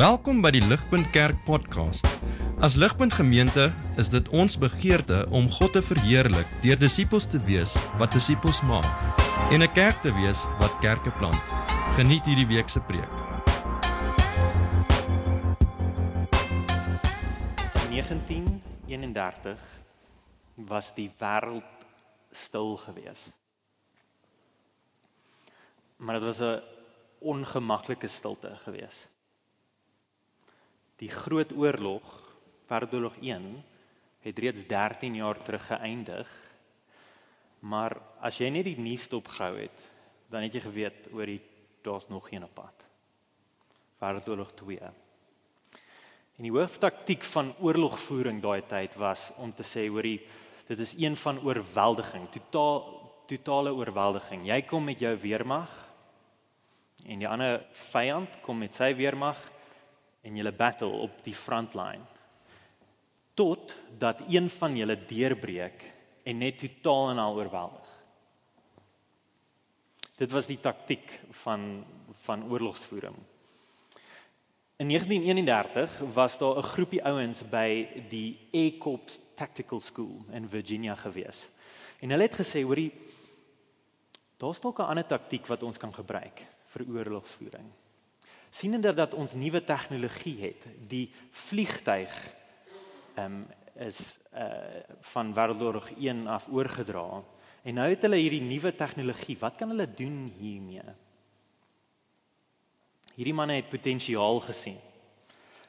Welkom by die Ligpunt Kerk podcast. As Ligpunt Gemeente is dit ons begeerte om God te verheerlik deur disippels te wees wat disippels maak en 'n kerk te wees wat kerke plant. Geniet hierdie week se preek. 1931 was die wêreld stil gewees. Maar dit was 'n ongemaklike stilte gewees. Die groot oorlog, Wêreldoorlog 1, het reeds 13 jaar terug geëindig. Maar as jy net die nuus dopgehou het, dan het jy geweet oor die daar's nog een op pad. Wêreldoorlog 2. En die hooftaktiek van oorlogvoering daai tyd was om te sê hoorie dit is een van oorweldiging, totaal totale oorweldiging. Jy kom met jou weermag en die ander vyand kom met sy weermag en julle battle op die frontline tot dat een van julle deurbreek en net totaal en al oorweldig. Dit was die taktik van van oorlogsvoering. In 1931 was daar 'n groepie ouens by die Air Corps Tactical School in Virginia gewees. En hulle het gesê, hoorie, daar's dalk 'n ander taktik wat ons kan gebruik vir oorlogsvoering sienende dat ons nuwe tegnologie het, die vliegtyg ehm um, is uh van Wêreldoorlog 1 af oorgedra. En nou het hulle hierdie nuwe tegnologie. Wat kan hulle doen hiermee? Hierdie manne het potensiaal gesien.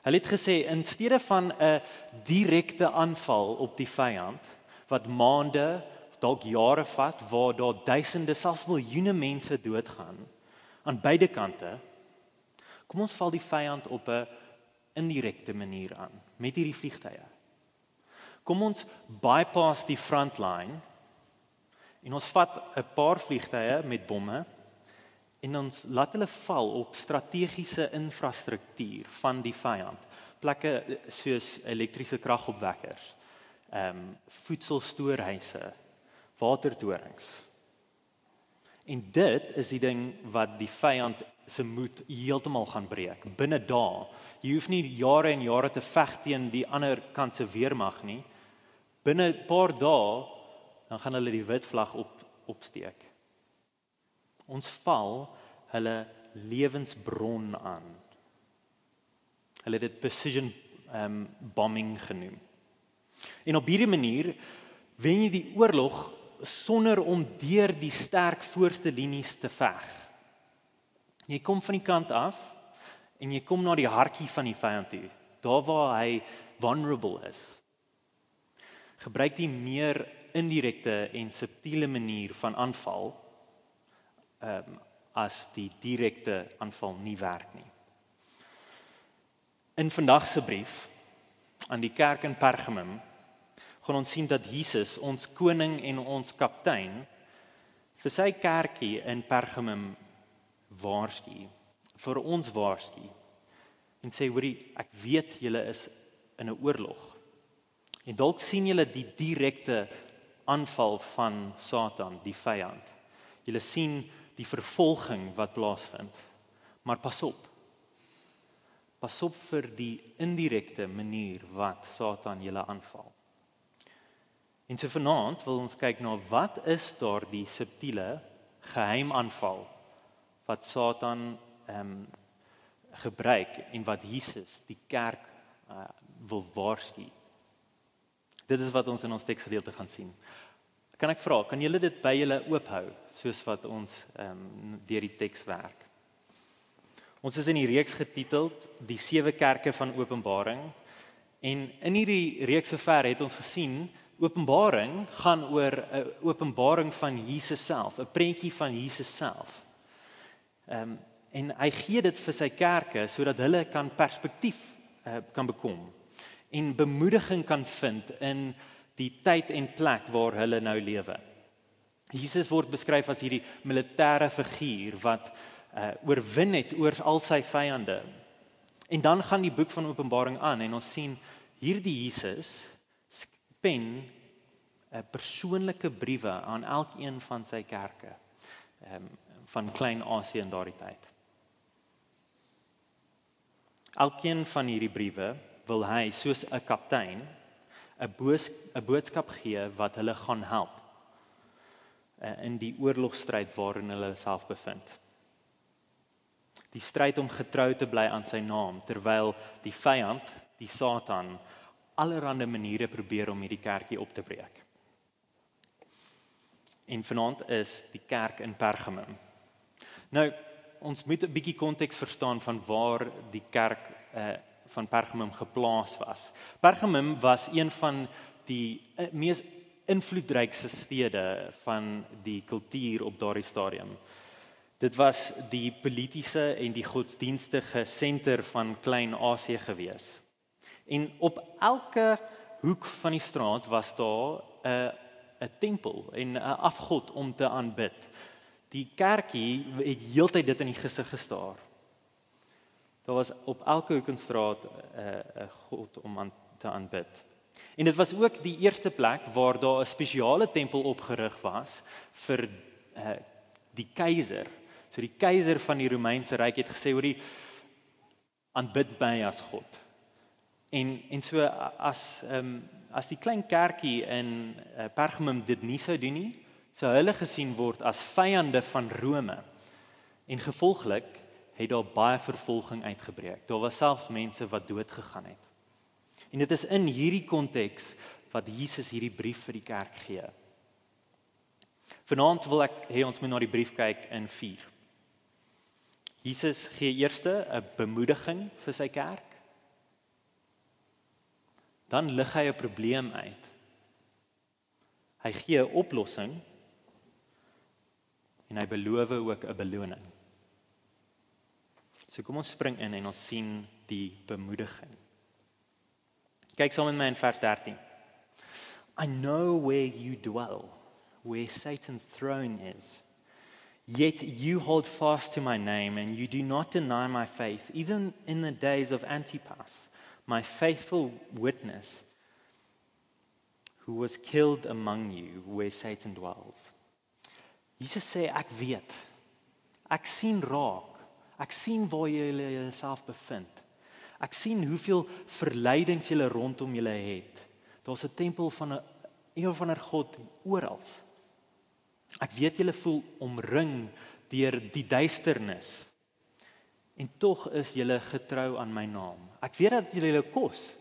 Hulle het gesê in steede van 'n direkte aanval op die vyand wat maande, dalk jare vat waar daar duisende, selfs miljoene mense doodgaan aan beide kante, Kom ons val die vyand op 'n indirekte manier aan met hierdie vliegtye. Kom ons bypass die frontline en ons vat 'n paar vliegtye met bomme en ons laat hulle val op strategiese infrastruktuur van die vyand. Plekke soos elektriese kragopwekkers, ehm um, voedselstoorhuise, watertorings. En dit is die ding wat die vyand se moed heeltemal gaan breek binne dae. Jy hoef nie jare en jare te veg teen die ander kant se weermag nie. Binne 'n paar dae dan gaan hulle die wit vlag op opsteek. Ons val hulle lewensbron aan. Hulle het dit precision um bombing genoem. En op hierdie manier wen jy die oorlog sonder om deur die sterk voorste linies te veg. Jy kom van die kant af en jy kom na die hartjie van die vyand toe, daar waar hy vulnerable is. Gebruik die meer indirekte en subtiele manier van aanval ehm um, as die direkte aanval nie werk nie. In vandag se brief aan die kerk in Pergamum gaan ons sien dat Jesus, ons koning en ons kaptein, vir sy kerkie in Pergamum waarsku vir ons waarsku en sê hoorie ek weet julle is in 'n oorlog. En dalk sien julle die direkte aanval van Satan die vyand. Julle sien die vervolging wat plaasvind. Maar pas op. Pas op vir die indirekte manier wat Satan julle aanval. En so vanaand wil ons kyk na wat is daar die subtiele geheim aanval wat Satan ehm um, gebruik en wat Jesus die kerk uh, wil waarsku. Dit is wat ons in ons teksgedeelte gaan sien. Kan ek vra, kan julle dit by julle oop hou soos wat ons ehm um, deur die teks werk? Ons is in die reeks getiteld Die sewe kerke van Openbaring en in hierdie reeks sover het ons gesien Openbaring gaan oor 'n openbaring van Jesus self, 'n prentjie van Jesus self. Ehm um, en hy gee dit vir sy kerke sodat hulle kan perspektief uh, kan bekom en bemoediging kan vind in die tyd en plek waar hulle nou lewe. Jesus word beskryf as hierdie militêre figuur wat uh, oorwin het oor al sy vyande. En dan gaan die boek van Openbaring aan en ons sien hierdie Jesus pen 'n uh, persoonlike briewe aan elkeen van sy kerke. Ehm um, van Klein-Asië in daardie tyd. Elkeen van hierdie briewe wil hy soos 'n kaptein 'n boos 'n boodskap gee wat hulle gaan help eh, in die oorlogstryd waarin hulle self bevind. Die stryd om getrou te bly aan sy naam terwyl die vyand, die Satan, allerlei maniere probeer om hierdie kerkie op te breek. En vanaand is die kerk in Pergamum. Nou, ons moet 'n bietjie konteks verstaan van waar die kerk uh van Pergamum geplaas was. Pergamum was een van die uh, mees invloedrykste stede van die kultuur op daardie stadium. Dit was die politieke en die godsdienstige senter van Klein-Asië gewees. En op elke hoek van die straat was daar 'n 'n tempel en 'n afgod om te aanbid. Die kerkie het heeltyd dit in die gesig gestaar. Daar was op elke hoek en straat 'n 'n god om aan te aanbid. En dit was ook die eerste plek waar daar 'n spesiale tempel opgerig was vir uh, die keiser. So die keiser van die Romeinse ryk het gesê hoor die aanbid my as god. En en so as ehm um, as die klein kerkie in uh, Pergamum dit nie sou doen nie, sou hulle gesien word as vyande van Rome. En gevolglik het daar baie vervolging uitgebreek. Daar was selfs mense wat dood gegaan het. En dit is in hierdie konteks wat Jesus hierdie brief vir die kerk gee. Vanaand wil ek hê ons moet na die brief kyk in 4. Jesus gee eers 'n bemoediging vir sy kerk dan lig hy 'n probleem uit. Hy gee 'n oplossing en hy beloof ook 'n beloning. So kom ons spring in en ons sien die bemoediging. Kyk saam met my in vers 13. I know where you dwell, where Satan's throne is. Yet you hold fast to my name and you do not deny my faith, even in the days of Antipas my faithful witness who was killed among you where Satan dwells. Jesus sê ek weet. Ek sien raak. Ek sien waar jy jouself bevind. Ek sien hoeveel verleidings jy rondom julle het. Daar's 'n tempel van 'n een van 'n God oral. Ek weet julle voel omring deur die duisternis. En tog is julle getrou aan my naam. Ek weet dat julle hulle kos.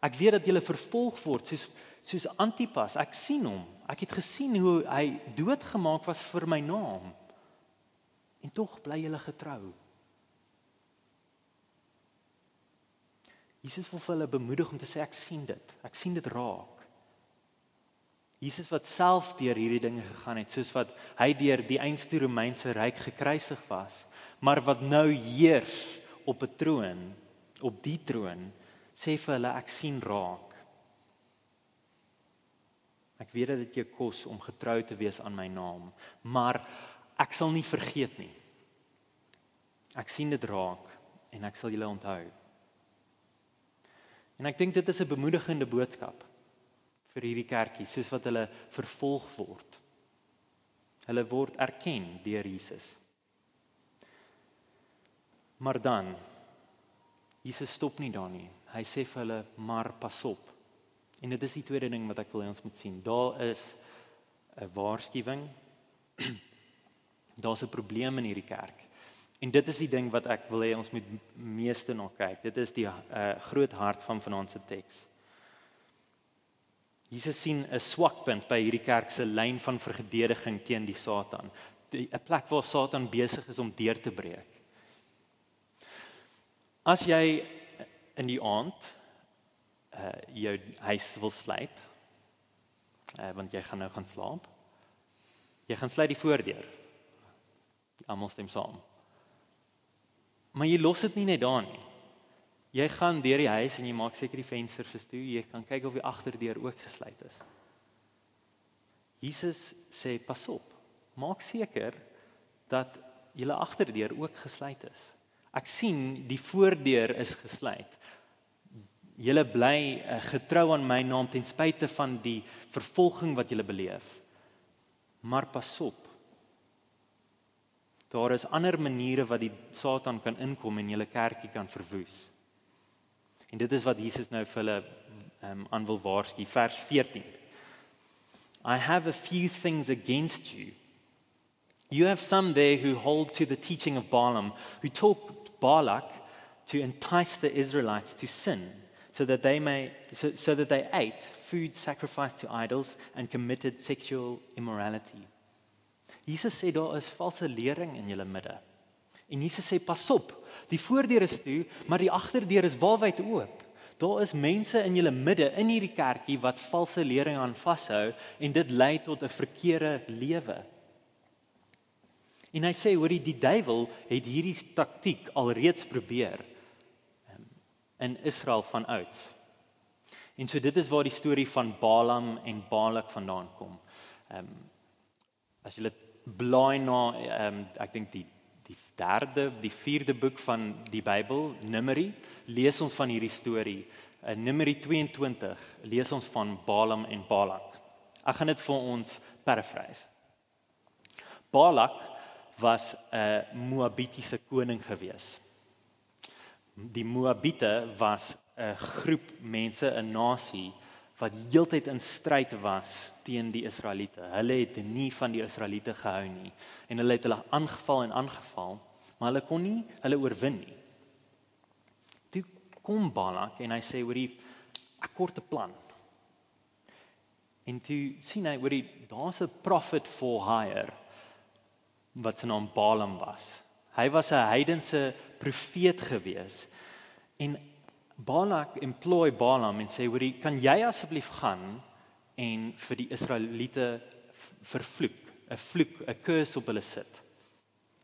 Ek weet dat julle vervolg word soos soos Antipas. Ek sien hom. Ek het gesien hoe hy doodgemaak was vir my naam. En tog bly julle getrou. Jesus wil hulle bemoedig om te sê ek sien dit. Ek sien dit raak. Jesus wat self deur hierdie dinge gegaan het, soos wat hy deur die einste Romeinse ryk gekruisig was, maar wat nou heers op 'n troon op die troon sê vir hulle ek sien raak. Ek weet dat dit jou kos om getrou te wees aan my naam, maar ek sal nie vergeet nie. Ek sien dit raak en ek sal julle onthou. En ek dink dit is 'n bemoedigende boodskap vir hierdie kerkie soos wat hulle vervolg word. Hulle word erken deur Jesus. Maar dan Jesus stop nie daar nie. Hy sê vir hulle: "Maar pas op." En dit is die tweede ding wat ek wil hê ons moet sien. Daar is 'n waarskuwing. Daar's 'n probleem in hierdie kerk. En dit is die ding wat ek wil hê ons moet meeste na kyk. Dit is die uh, groot hart van vanaand se teks. Jesus sien 'n swakpunt by hierdie kerk se lyn van verdediging teen die Satan. 'n plek waar Satan besig is om deur te breek. As jy in die aand uh jou huis wil sluit, uh want jy gaan nou gaan slaap. Jy gaan sluit die voordeur. Almal stem saam. Maar jy los dit nie net daar nie. Jy gaan deur die huis en jy maak seker die vensters is toe. Jy kan kyk of die agterdeur ook gesluit is. Jesus sê pas op. Maak seker dat julle agterdeur ook gesluit is. Ek sien die voordeur is gesluit. Julle bly uh, getrou aan my naam ten spyte van die vervolging wat julle beleef. Maar pas op. Daar is ander maniere wat die Satan kan inkom en julle kerkie kan verwoes. En dit is wat Jesus nou vir hulle ehm um, aan wil waarsku vers 14. I have a few things against you. You have some there who hold to the teaching of Balaam, who taught Balak to entice the Israelites to sin, so that they may so, so that they ate food sacrificed to idols and committed sexual immorality. Jesus sê daar is valse lering in julle midde. En Jesus sê pas op, die voordeur is toe, maar die agterdeur is waalwyd oop. Daar is mense in julle midde in hierdie kerkie wat valse lering aan vashou en dit lei tot 'n verkeerde lewe. En hy sê hoorie die duiwel het hierdie taktik alreeds probeer in Israel van ouds. En so dit is waar die storie van Balaam en Balak vandaan kom. Ehm um, as jy blaai na ehm um, ek dink die die derde, die vierde boek van die Bybel, Numeri, lees ons van hierdie storie. In Numeri 22 lees ons van Balaam en Balak. Ek gaan dit vir ons paraphrase. Balak was 'n Moabitiese koning gewees. Die Moabite was 'n groep mense, 'n nasie wat heeltyd in stryd was teen die Israeliete. Hulle het nie van die Israeliete gehou nie en hulle het hulle aangeval en aangeval, maar hulle kon nie hulle oorwin nie. Toe kom Balak en hy sê ek kort 'n plan. En toe sien hy hoorie daar's 'n prophet for hire wat sy naam Balaam was. Hy was 'n heidense profeet gewees en Balak employ Balaam en sê hoorie, kan jy asseblief gaan en vir die Israeliete vervloek, 'n vloek, 'n curse op hulle sit.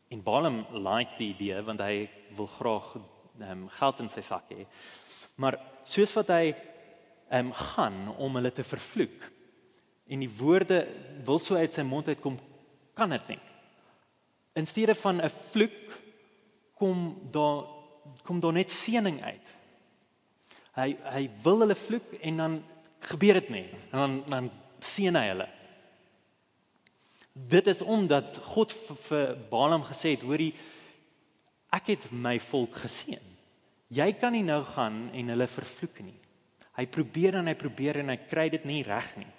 En Balaam like die idee want hy wil graag um, geld in sy sak hê. Maar soos wat hy um, gaan om hulle te vervloek en die woorde wil so uit sy mond uitkom, kan dit nie. In steede van 'n vloek kom daar kom daar net seëning uit. Hy hy wil hulle vloek en dan gebeur dit nie. En dan dan seën hy hulle. Dit is omdat God vir Balaam gesê het, hoorie ek het my volk geseën. Jy kan nie nou gaan en hulle vervloek nie. Hy probeer en hy probeer en hy kry dit nie reg nie.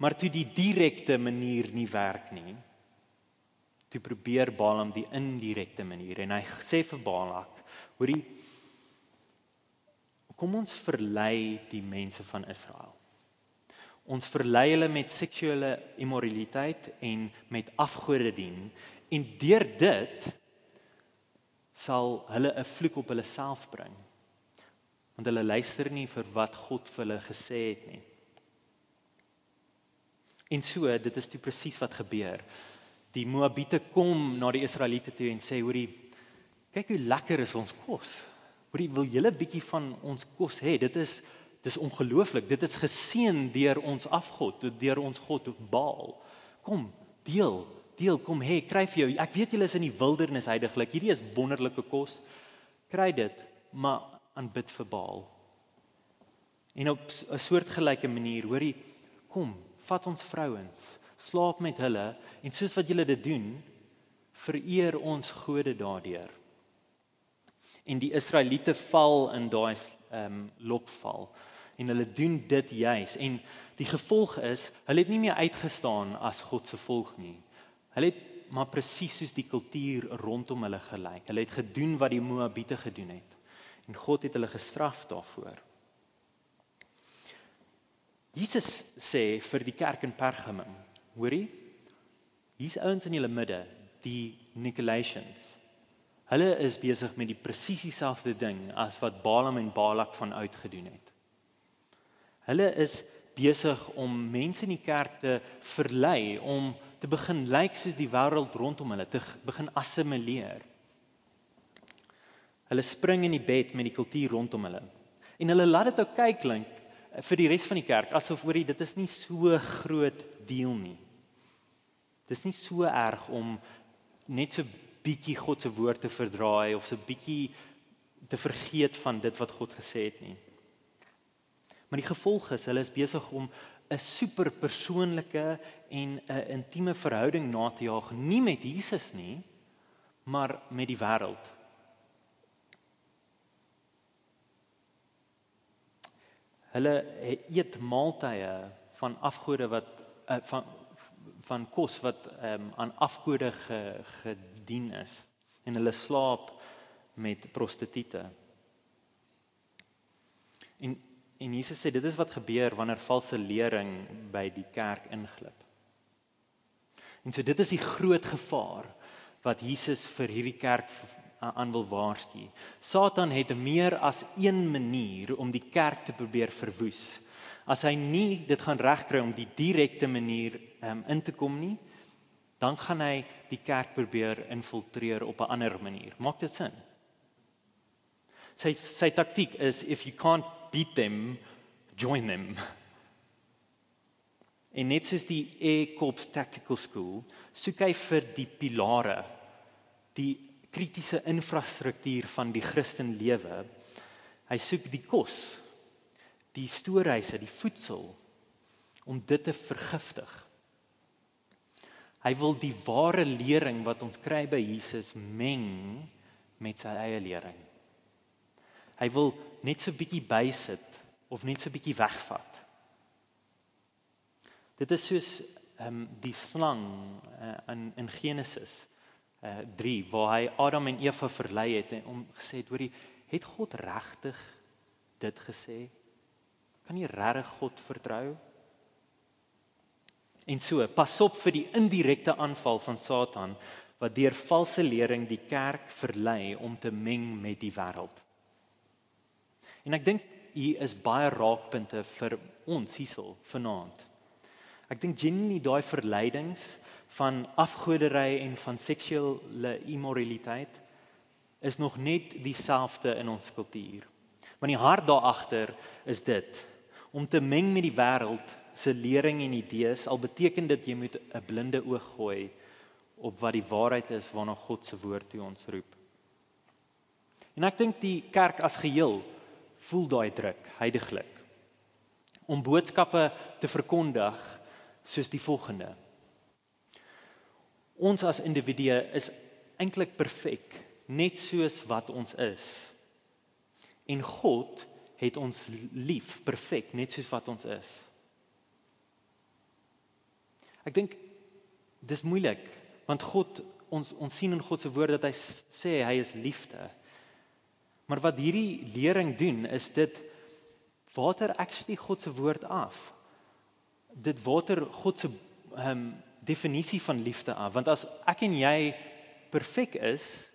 Maar toe die direkte manier nie werk nie, toe probeer Balaam die indirekte manier en hy sê vir Balak, hoorie Kom ons verlei die mense van Israel. Ons verlei hulle met seksuele immoraliteit en met afgode dien en deur dit sal hulle 'n vloek op hulle self bring. Want hulle luister nie vir wat God vir hulle gesê het nie. En so, dit is toe presies wat gebeur. Die Moabiete kom na die Israeliete toe en sê: "Hoerie, kyk hoe lekker is ons kos." Hoorie, wil julle 'n bietjie van ons kos hê? Dit is dis ongelooflik. Dit is geseën deur ons afgod, deur ons god Baal. Kom, deel, deel, kom hê, kry vir jou. Ek weet julle is in die wildernis heidaglik. Hierdie is wonderlike kos. Kry dit, maar aanbid vir Baal. En op 'n soortgelyke manier, hoorie, kom, vat ons vrouens, slaap met hulle en soos wat julle dit doen, vereer ons gode daardeur en die Israeliete val in daai ehm um, lokval en hulle doen dit juis en die gevolg is hulle het nie meer uitgestaan as God se volk nie. Hulle het maar presies soos die kultuur rondom hulle gelyk. Hulle het gedoen wat die Moabiete gedoen het en God het hulle gestraf daarvoor. Jesus sê vir die kerk in Pergamum, hoorie? Hier's ouens in julle midde, die Nicolaitans. Hulle is besig met die presies dieselfde ding as wat Balaam en Balak van oud gedoen het. Hulle is besig om mense in die kerk te verlei om te begin lyk soos die wêreld rondom hulle, te begin assimileer. Hulle spring in die bed met die kultuur rondom hulle. En hulle laat dit ook kyk klink vir die res van die kerk asof oor dit is nie so groot deel nie. Dis nie so erg om net so bietjie God se woord te verdraai of so bietjie te vergeet van dit wat God gesê het nie. Maar die gevolg is hulle is besig om 'n superpersoonlike en 'n intieme verhouding na te jaag nie met Jesus nie, maar met die wêreld. Hulle eet maaltye van afgode wat uh, van van kos wat um, aan afgode ge, gedien is en hulle slaap met prostituie. En en Jesus sê dit is wat gebeur wanneer valse lering by die kerk inglip. En so dit is die groot gevaar wat Jesus vir hierdie kerk aan wil waarsku. Satan het meer as een manier om die kerk te probeer verwoes. As hy nie dit gaan regkry om die direkte manier um, in te kom nie, dan gaan hy die kerk probeer infiltreer op 'n ander manier. Maak dit sin? Sy sy taktik is if you can't beat them, join them. En net soos die Air Corps Tactical School, soek hy vir die pilare, die kritiese infrastruktuur van die Christen lewe. Hy soek die kos, die stoorhuise, die voedsel om dit te vergiftig. Hy wil die ware lering wat ons kry by Jesus meng met sy eie lering. Hy wil net so bietjie bysit of net so bietjie wegvat. Dit is soos ehm um, die slang uh, in in Genesis uh, eh, 3 waar hy Adam en Eva verlei het en om gesê het hoorie het God regtig dit gesê kan jy regtig God vertrou? En so pas op vir die indirekte aanval van Satan wat deur valse lering die kerk verlei om te meng met die wêreld. En ek dink hier is baie raakpunte vir ons hiersel vanaand. Ek dink genuinely daai verleidings van afgoderry en van seksuele immoraliteit is nog net dieselfde in ons kultuur. Want die hart daar agter is dit om te meng met die wêreld se lering en idees al beteken dit jy moet 'n blinde oog gooi op wat die waarheid is waarna God se woord toe ons roep. En ek dink die kerk as geheel voel daai druk heidaglik om boodskappe te verkondig soos die volgende Ons as individue is eintlik perfek, net soos wat ons is. En God het ons lief, perfek, net soos wat ons is. Ek dink dis moeilik want God ons ons sien in God se woord dat hy sê hy is liefde. Maar wat hierdie lering doen is dit water actually God se woord af. Dit water God se ehm um, definisie van liefde af want as ek en jy perfek is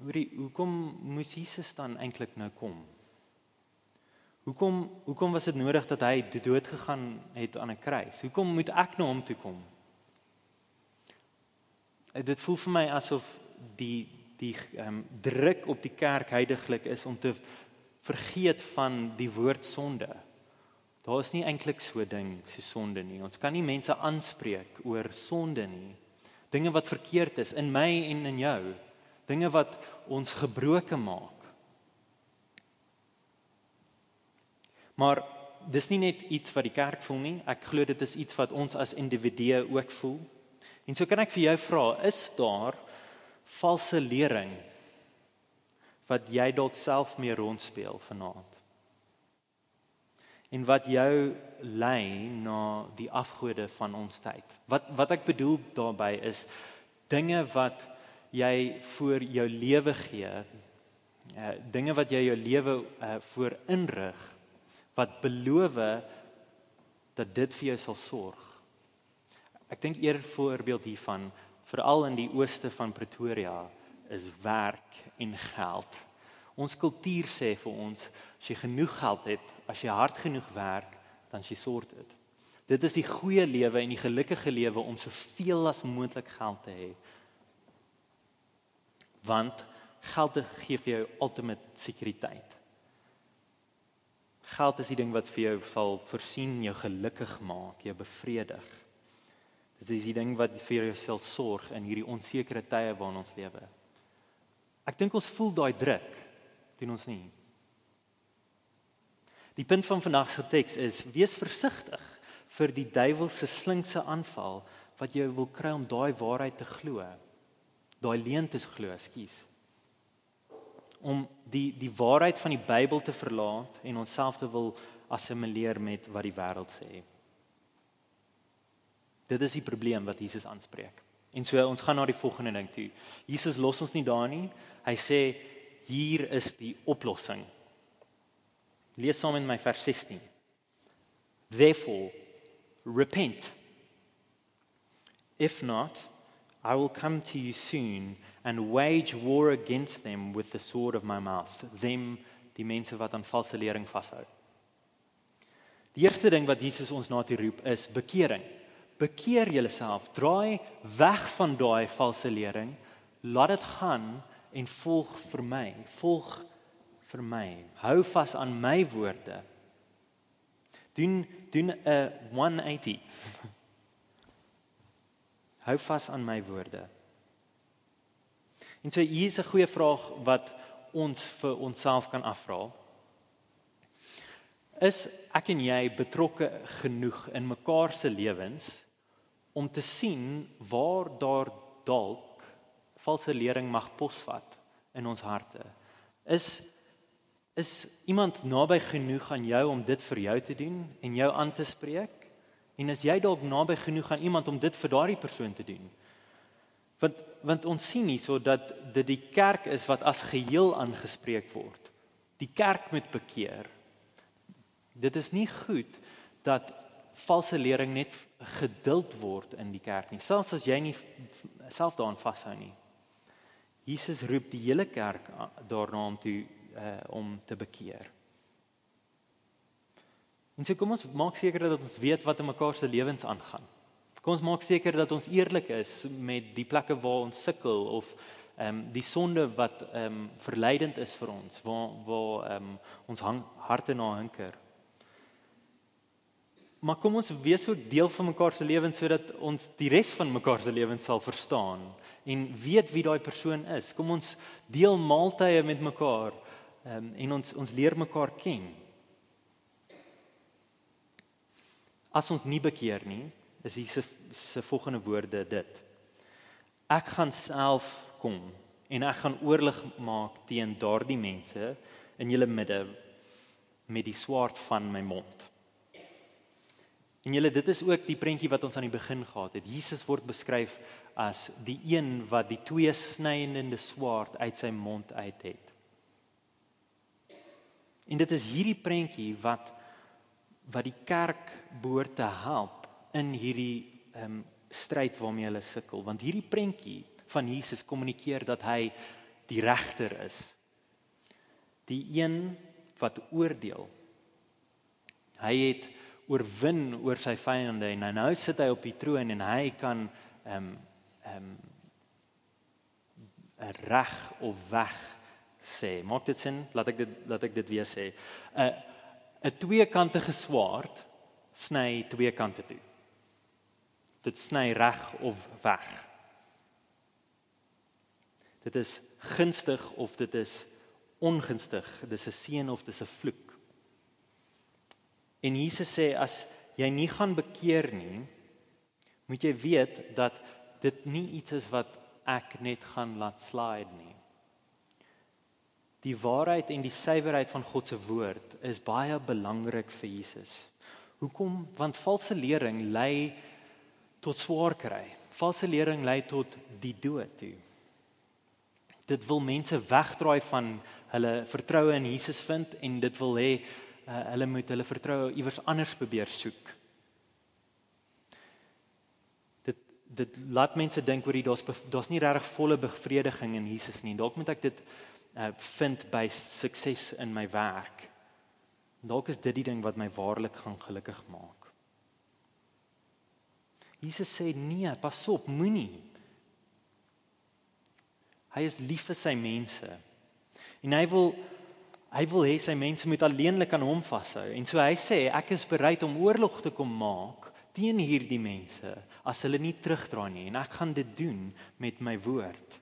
hoorie hoekom moes Jesus dan eintlik nou kom hoekom hoekom was dit nodig dat hy dood gegaan het aan 'n kruis hoekom moet ek na nou hom toe kom dit voel vir my asof die die um, druk op die kerk heidaglik is om te vergeet van die woord sonde Daar is nie eintlik so ding so sonde nie. Ons kan nie mense aanspreek oor sonde nie. Dinge wat verkeerd is in my en in jou. Dinge wat ons gebroken maak. Maar dis nie net iets wat die kerk voel nie. Ek glo dit is iets wat ons as individue ook voel. En so kan ek vir jou vra, is daar valse lering wat jy dalk self mee rondspeel vanaand? en wat jou lei na die afgode van ons tyd. Wat wat ek bedoel daarmee is dinge wat jy vir jou lewe gee, uh, dinge wat jy jou lewe uh, voor inrig wat beloof dat dit vir jou sal sorg. Ek dink eer voorbeeld hiervan veral in die ooste van Pretoria is werk en geld. Ons kultuur sê vir ons as jy genoeg geld het, as jy hard genoeg werk, dan jy sort dit. Dit is die goeie lewe en die gelukkige lewe om soveel as moontlik geld te hê. Want geld gee vir jou ultimate sekuriteit. Geld is die ding wat vir jou sal voorsien, jou gelukkig maak, jou bevredig. Dit is die ding wat vir jou sal sorg in hierdie onsekere tye waarin ons lewe. Ek dink ons voel daai druk doen ons nie. Die punt van vandag se teks is: wees versigtig vir die duiwel se slinkse aanval wat jou wil kry om daai waarheid te glo. Daai leuen te glo, skus. Om die die waarheid van die Bybel te verlaat en onsself te wil assimileer met wat die wêreld sê. Dit is die probleem wat Jesus aanspreek. En so ons gaan na die volgende ding toe. Jesus los ons nie daar nie. Hy sê hier is die oplossing. Lees saam in my vers 16. Therefore repent. If not, I will come to you soon and wage war against them with the sword of my mouth. Them die mense wat aan valse lering vashou. Die eerste ding wat Jesus ons na toe roep is bekering. Bekeer jouself, draai weg van daai valse lering, laat dit gaan en volg vir my. Volg vir my. Hou vas aan my woorde. Doen doen 'n 180. Hou vas aan my woorde. En so hier is 'n goeie vraag wat ons vir onsself kan afvra. Is ek en jy betrokke genoeg in mekaar se lewens om te sien waar daar dalk valse lering mag posvat in ons harte? Is is iemand naby genoeg aan jou om dit vir jou te doen en jou aan te spreek? En is jy dalk naby genoeg aan iemand om dit vir daardie persoon te doen? Want want ons sien hierso dat dit die kerk is wat as geheel aangespreek word. Die kerk moet bekeer. Dit is nie goed dat valse lering net geduld word in die kerk nie, selfs as jy nie self daaraan vashou nie. Jesus roep die hele kerk daarna om te uh, om te bekeer. En so kom ons maak seker dat ons weet wat in mekaar se lewens aangaan. Kom ons maak seker dat ons eerlik is met die plekke waar ons sukkel of ehm um, die sonde wat ehm um, verleidend is vir ons, waar waar ehm um, ons hang, harte na hinker. Maar kom ons wees ook deel van mekaar se lewens sodat ons die res van mekaar se lewens sal verstaan en weet wie daai persoon is. Kom ons deel maaltye met mekaar ehm um, en ons ons leer mekaar ken. As ons nie bekeer nie, is Jesus se volgende woorde dit. Ek gaan self kom en ek gaan oorlig maak teen daardie mense in julle midde met die swaard van my mond. En julle dit is ook die prentjie wat ons aan die begin gehad het. Jesus word beskryf as die een wat die twee snydende swaard uit sy mond uit het. En dit is hierdie prentjie wat wat die kerk behoort te help in hierdie ehm um, stryd waarmee hulle sukkel. Want hierdie prentjie van Jesus kommunikeer dat hy die regter is. Die een wat oordeel. Hy het oorwin oor sy vyande en nou sit hy op die troon en hy kan ehm um, ehm um, reg of weg sê. Maak dit sin? Laat ek dit laat ek dit weer sê. 'n 'n tweekantige swaard sny twee kante toe dit sny reg of weg. Dit is gunstig of dit is ongunstig, dis 'n seën of dis 'n vloek. En Jesus sê as jy nie gaan bekeer nie, moet jy weet dat dit nie iets is wat ek net gaan laat slide nie. Die waarheid en die suiwerheid van God se woord is baie belangrik vir Jesus. Hoekom? Want valse lering lei tot swaar kry. Valse lering lei tot die dood toe. Dit wil mense wegdraai van hulle vertroue in Jesus vind en dit wil hê uh, hulle moet hulle vertroue iewers anders probeer soek. Dit dit laat mense dink oor die daar's daar's nie regtig volle bevrediging in Jesus nie. Dalk moet ek dit uh, vind by sukses in my werk. Dalk is dit die ding wat my waarlik gaan gelukkig maak. Jesus sê nee, pas op, moenie. Hy is lief vir sy mense. En hy wil hy wil hê sy mense moet alleenlik aan hom vashou. En so hy sê ek is bereid om oorlog te kom maak teen hierdie mense as hulle nie terugdraai nie en ek gaan dit doen met my woord.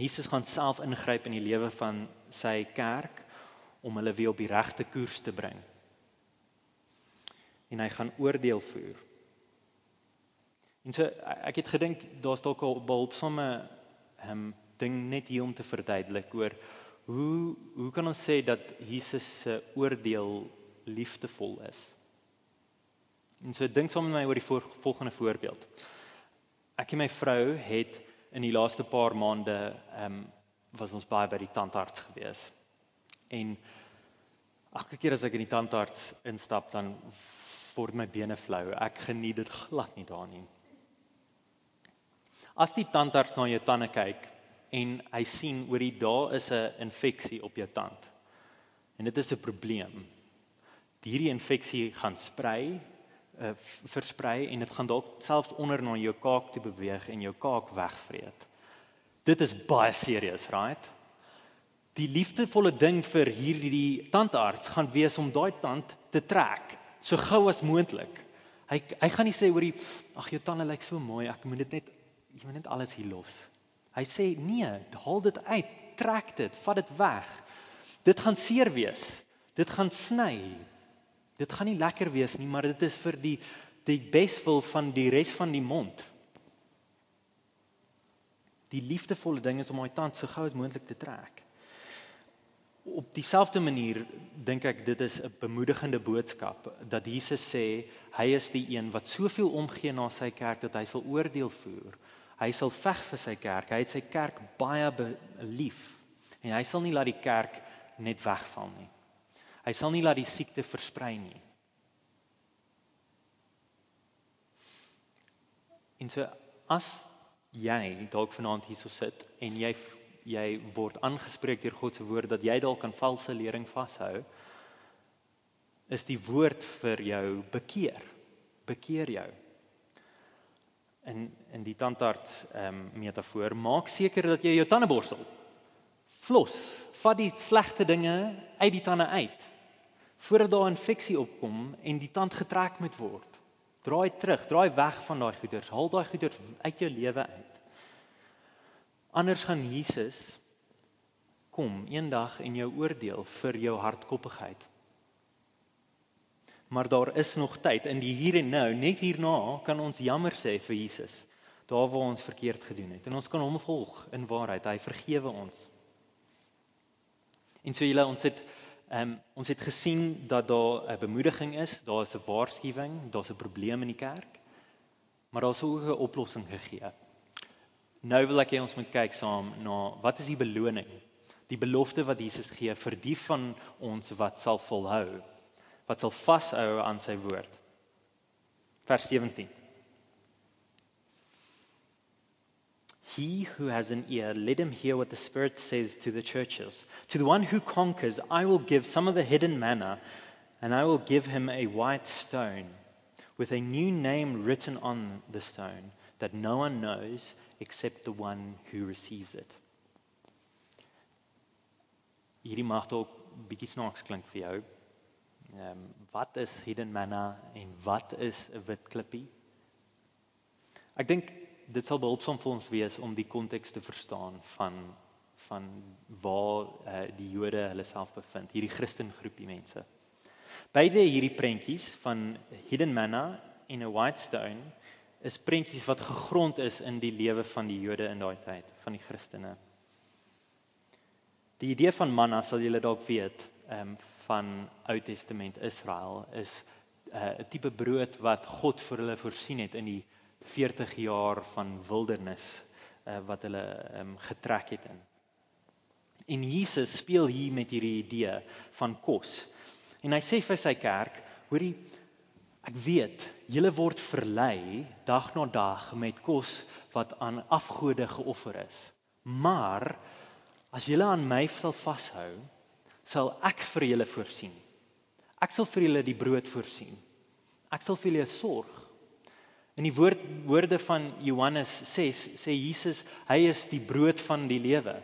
Jesus gaan self ingryp in die lewe van sy kerk om hulle weer op die regte koers te bring en hy gaan oordeel voer. En so ek het gedink daar's dalk 'n behulpsame ehm um, ding net hier om te verduidelik oor hoe hoe kan ons sê dat Jesus se oordeel liefdevol is? En so dink saam met my oor die volgende voorbeeld. Ek en my vrou het in die laaste paar maande ehm um, was ons baie by die tandarts gewees. En elke keer as ek in die tandarts instap dan word my bene flou. Ek geniet dit glad nie daar nie. As die tandarts na jou tande kyk en hy sien oor die daar is 'n infeksie op jou tand. En dit is 'n probleem. Hierdie infeksie gaan sprei uh, versprei en dit gaan dalk selfs onder na jou kaak toe beweeg en jou kaak wegvreet. Dit is baie serieus, right? Die liefdevolle ding vir hierdie tandarts gaan wees om daai tand te trek so gou as moontlik. Hy hy gaan nie sê oor die ag jou tande lyk so mooi, ek moet dit net jy moet net alles hier los. Hy sê nee, haal dit uit, trek dit, vat dit weg. Dit gaan seer wees. Dit gaan sny. Dit gaan nie lekker wees nie, maar dit is vir die die beswil van die res van die mond. Die liefdevolle ding is om my tand so gou as moontlik te trek. Op dieselfde manier dink ek dit is 'n bemoedigende boodskap dat Jesus sê hy is die een wat soveel omgee na sy kerk dat hy sal oordeel voer. Hy sal veg vir sy kerk. Hy het sy kerk baie lief en hy sal nie laat die kerk net wegval nie. Hy sal nie laat die siekte versprei nie. En so as jy dalk vanaand hierso sit en jy jy word aangespreek deur God se woord dat jy dalk aan valse lering vashou, is die woord vir jou bekeer. Bekeer jou. In in die tandarts ehm um, metafoor, maak seker dat jy jou tande borsel. Flos, vat die slegte dinge uit die tande uit voordat daar 'n infeksie opkom en die tand getrek moet word. Draai terug, draai weg van daai goeders, haal daai goeders uit jou lewe uit. Anders gaan Jesus kom eendag en jou oordeel vir jou hardkoppigheid. Maar daar is nog tyd in die hier en nou, net hierna kan ons jammer sê vir Jesus daar waar ons verkeerd gedoen het en ons kan hom volg in waarheid. Hy vergewe ons. En so julle ons het Ehm um, ons het gesien dat daar 'n bemoediging is, daar is 'n waarskuwing, daar's 'n probleem in die kerk. Maar daar's ook 'n oplossing gegee. Nou wil ek hê ons moet kyk saam na wat is die beloning? Die belofte wat Jesus gee vir die van ons wat sal volhou, wat sal vashou aan sy woord. Vers 17. He who has an ear, let him hear what the Spirit says to the churches. To the one who conquers, I will give some of the hidden manna, and I will give him a white stone with a new name written on the stone that no one knows except the one who receives it. Hierdie mag dalk bietjie snaaks klink vir jou. Ehm um, wat is hidden manna en wat is 'n wit klippie? Ek dink dit sal behulpsaam vir ons wees om die konteks te verstaan van van waar uh, die Jode hulle self bevind, hierdie Christengroepie mense. Beide hierdie prentjies van hidden manna en 'n white stone is prentjies wat gegrond is in die lewe van die Jode in daai tyd, van die Christene. Die idee van manna sal julle dalk weet, ehm um, van Ou Testament Israel is eh, 'n uh, tipe brood wat God vir hulle voorsien het in die 40 jaar van wildernis uh, wat hulle um, getrek het in. En Jesus speel hier met hierdie idee van kos. En hy sê vir sy kerk, hoorie ek weet julle word verlei dag na dag met kos wat aan afgode geoffer is. Maar as julle aan my wil vashou, sal ek vir julle voorsien. Ek sal vir julle die brood voorsien. Ek sal vir julle sorg. In die woord woorde van Johannes 6 sê Jesus, hy is die brood van die lewe.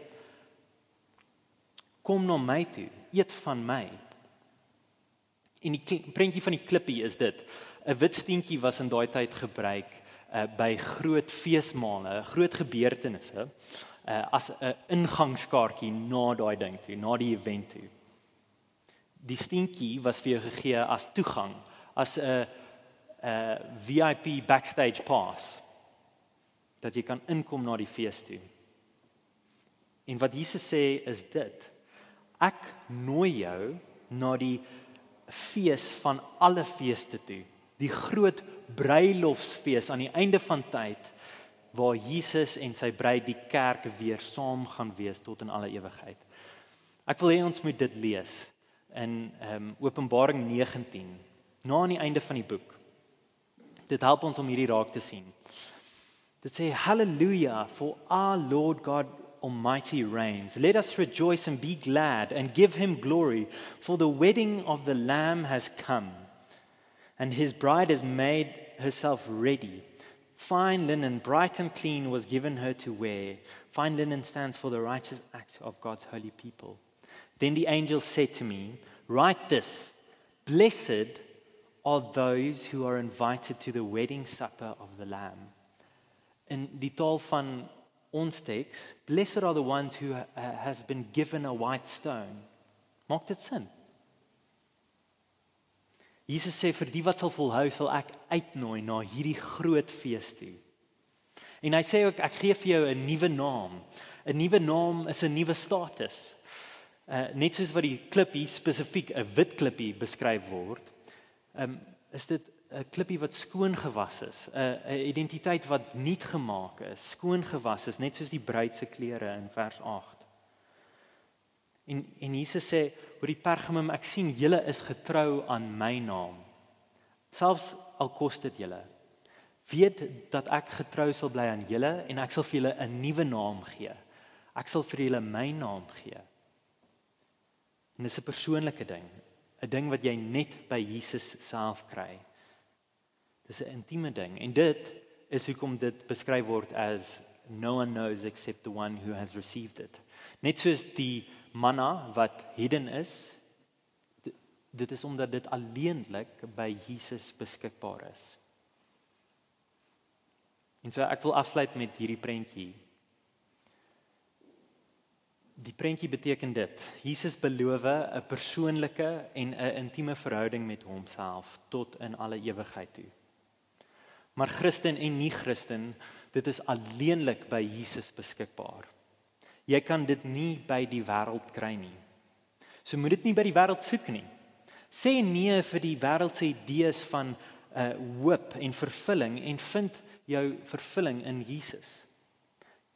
Kom na my toe, eet van my. En die prentjie van die klippie is dit. 'n Wit steentjie was in daai tyd gebruik uh, by groot feesmale, groot gebeurtenisse, uh, as 'n ingangskaartjie na daai ding toe, na die event toe. Die steentjie was vir jou gegee as toegang, as 'n uh, uh, VIP backstage pass dat jy kan inkom na die fees toe. En wat Jesus sê is dit: Ek nooi jou na die fees van alle feeste toe, die groot bruilofsfees aan die einde van tyd waar Jesus en sy bruid die kerk weer saam gaan wees tot in alle ewigheid. Ek wil hê ons moet dit lees in ehm um, Openbaring 19 na aan die einde van die boek. Dit help ons om hierdie raak te sien. Dit sê hallelujah for our Lord God Almighty reigns. Let us rejoice and be glad and give him glory, for the wedding of the Lamb has come, and his bride has made herself ready. Fine linen, bright and clean, was given her to wear. Fine linen stands for the righteous acts of God's holy people. Then the angel said to me, Write this Blessed are those who are invited to the wedding supper of the Lamb. In die taal van ons teks, blessed are the ones who uh, has been given a white stone. Maak dit sin? Jesus sê vir die wat sal volhou, sal ek uitnooi na hierdie groot fees toe. En hy sê ook ek gee vir jou 'n nuwe naam. 'n Nuwe naam is 'n nuwe status. Uh net soos wat die klippie spesifiek 'n wit klippie beskryf word, um, is dit 'n klippie wat skoon gewas is, 'n 'n identiteit wat nuut gemaak is, skoon gewas is, net soos die bruid se klere in vers 8. En en Jesus sê oor die Pergamum, ek sien julle is getrou aan my naam. Selfs al kos dit julle. Weet dat ek getrou sal bly aan julle en ek sal vir julle 'n nuwe naam gee. Ek sal vir julle my naam gee. En dis 'n persoonlike ding, 'n ding wat jy net by Jesus self kry. Dis 'n intieme ding en dit is hoekom dit beskryf word as no one knows except the one who has received it. Net soos die manna wat hidden is, dit is omdat dit alleenlik by Jesus beskikbaar is. En so ek wil afsluit met hierdie prentjie. Die prentjie beteken dit: Jesus beloof 'n persoonlike en 'n intieme verhouding met homself tot in alle ewigheid toe. Maar Christen en nie-Christen, dit is alleenlik by Jesus beskikbaar. Jy kan dit nie by die wêreld kry nie. So moet dit nie by die wêreld soek nie. Sê nee vir die wêreld se idees van 'n uh, hoop en vervulling en vind jou vervulling in Jesus.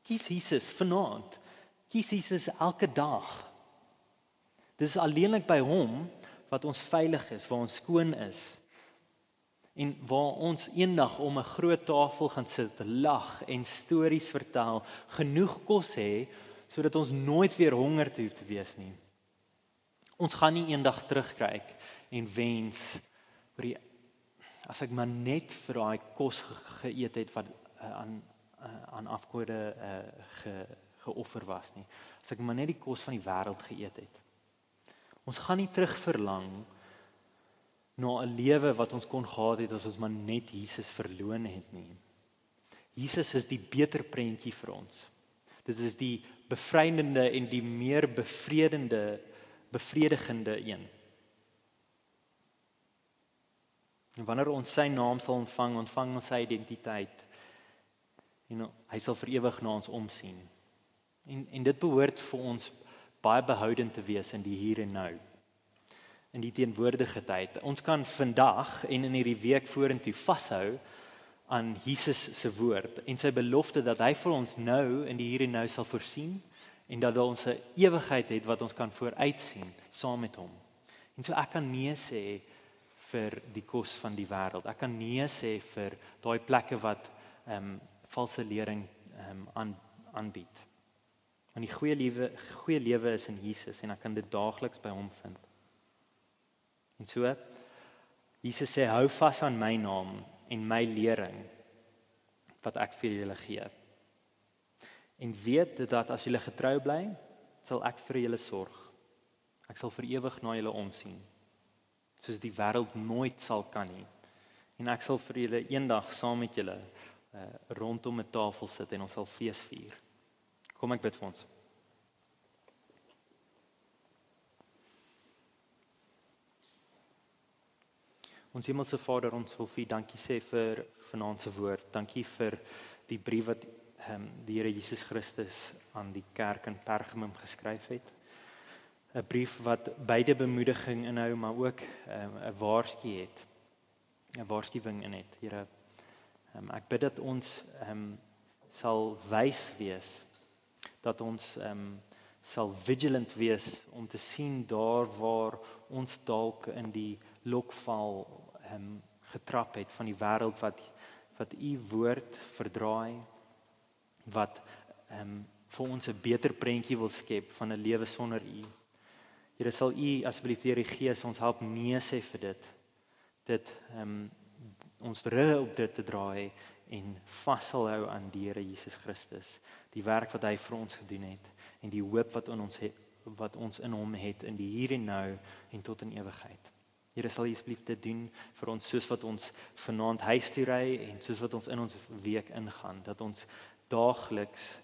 Kies Jesus vanaand. Kies Jesus elke dag. Dis alleenlik by hom wat ons veilig is, waar ons skoon is, en waar ons eendag om 'n groot tafel gaan sit, lag en stories vertel, genoeg kos hê sodat ons nooit weer honger hoef te wees nie. Ons gaan nie eendag terugkyk en wens oor die as ek maar net vir daai kos ge geëet het wat uh, aan uh, aan afgode uh, ge geoffer was nie. As ek maar net die kos van die wêreld geëet het. Ons gaan nie terug verlang na 'n lewe wat ons kon gehad het as ons maar net Jesus verloon het nie. Jesus is die beter prentjie vir ons. Dit is die bevrydende en die meer bevredende bevredigende een. En wanneer ons sy naam sal ontvang, ontvang ons sy identiteit. En hy sal vir ewig na ons omsien. En en dit behoort vir ons baie behoudend te wees in die hier en nou in die teenwoordige tyd. Ons kan vandag en in hierdie week vorentoe vashou aan Jesus se woord en sy belofte dat hy vir ons nou in die hier en nou sal voorsien en dat ons 'n ewigheid het wat ons kan vooruitsien saam met hom. En so ek kan nee sê vir die kos van die wêreld. Ek kan nee sê vir daai plekke wat ehm um, valse lering ehm um, aan aanbied. En die goeie lewe goeie lewe is in Jesus en ek kan dit daagliks by hom vind. En so Jesus sê hou vas aan my naam en my lering wat ek vir julle gee. En weet dat as julle getrou bly, sal ek vir julle sorg. Ek sal vir ewig na julle omsien. Soos die wêreld nooit sal kan nie. En ek sal vir julle eendag saam met julle uh, rondom 'n tafel sit en ons sal fees vier. Kom ek bid vir ons. Ons hemelse Vader, ons wil vir dankie sê vir vanaand se woord. Dankie vir die brief wat ehm um, die Here Jesus Christus aan die kerk in Pergamum geskryf het. 'n Brief wat beide bemoediging inhou, maar ook ehm, 'n um, waarskuwing het. 'n Waarskuwing in het. Here, um, ek bid dat ons ehm um, sal wys wees dat ons ehm um, sal vigilant wees om te sien daar waar ons dalk in die lokval ehm um, getrap het van die wêreld wat wat u woord verdraai wat ehm um, vir ons 'n beter prentjie wil skep van 'n lewe sonder u. Here sal u asseblief deur die Gees ons help nee sê vir dit. Dit ehm um, ons rug op dit te draai en vashou aan die Here Jesus Christus, die werk wat hy vir ons gedoen het en die hoop wat in ons het wat ons in hom het in die hier en nou en tot in ewigheid. Here sal asseblief dit doen vir ons soos wat ons vanaand huis toe ry en soos wat ons in ons week ingaan dat ons daagliks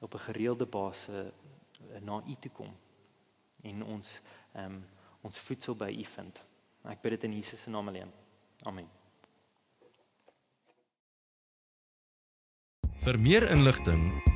op 'n gereelde basis na U toe kom en ons ehm um, ons voedsel by U vind. Ek bid dit in Jesus se naam alleen. Amen. Vir meer inligting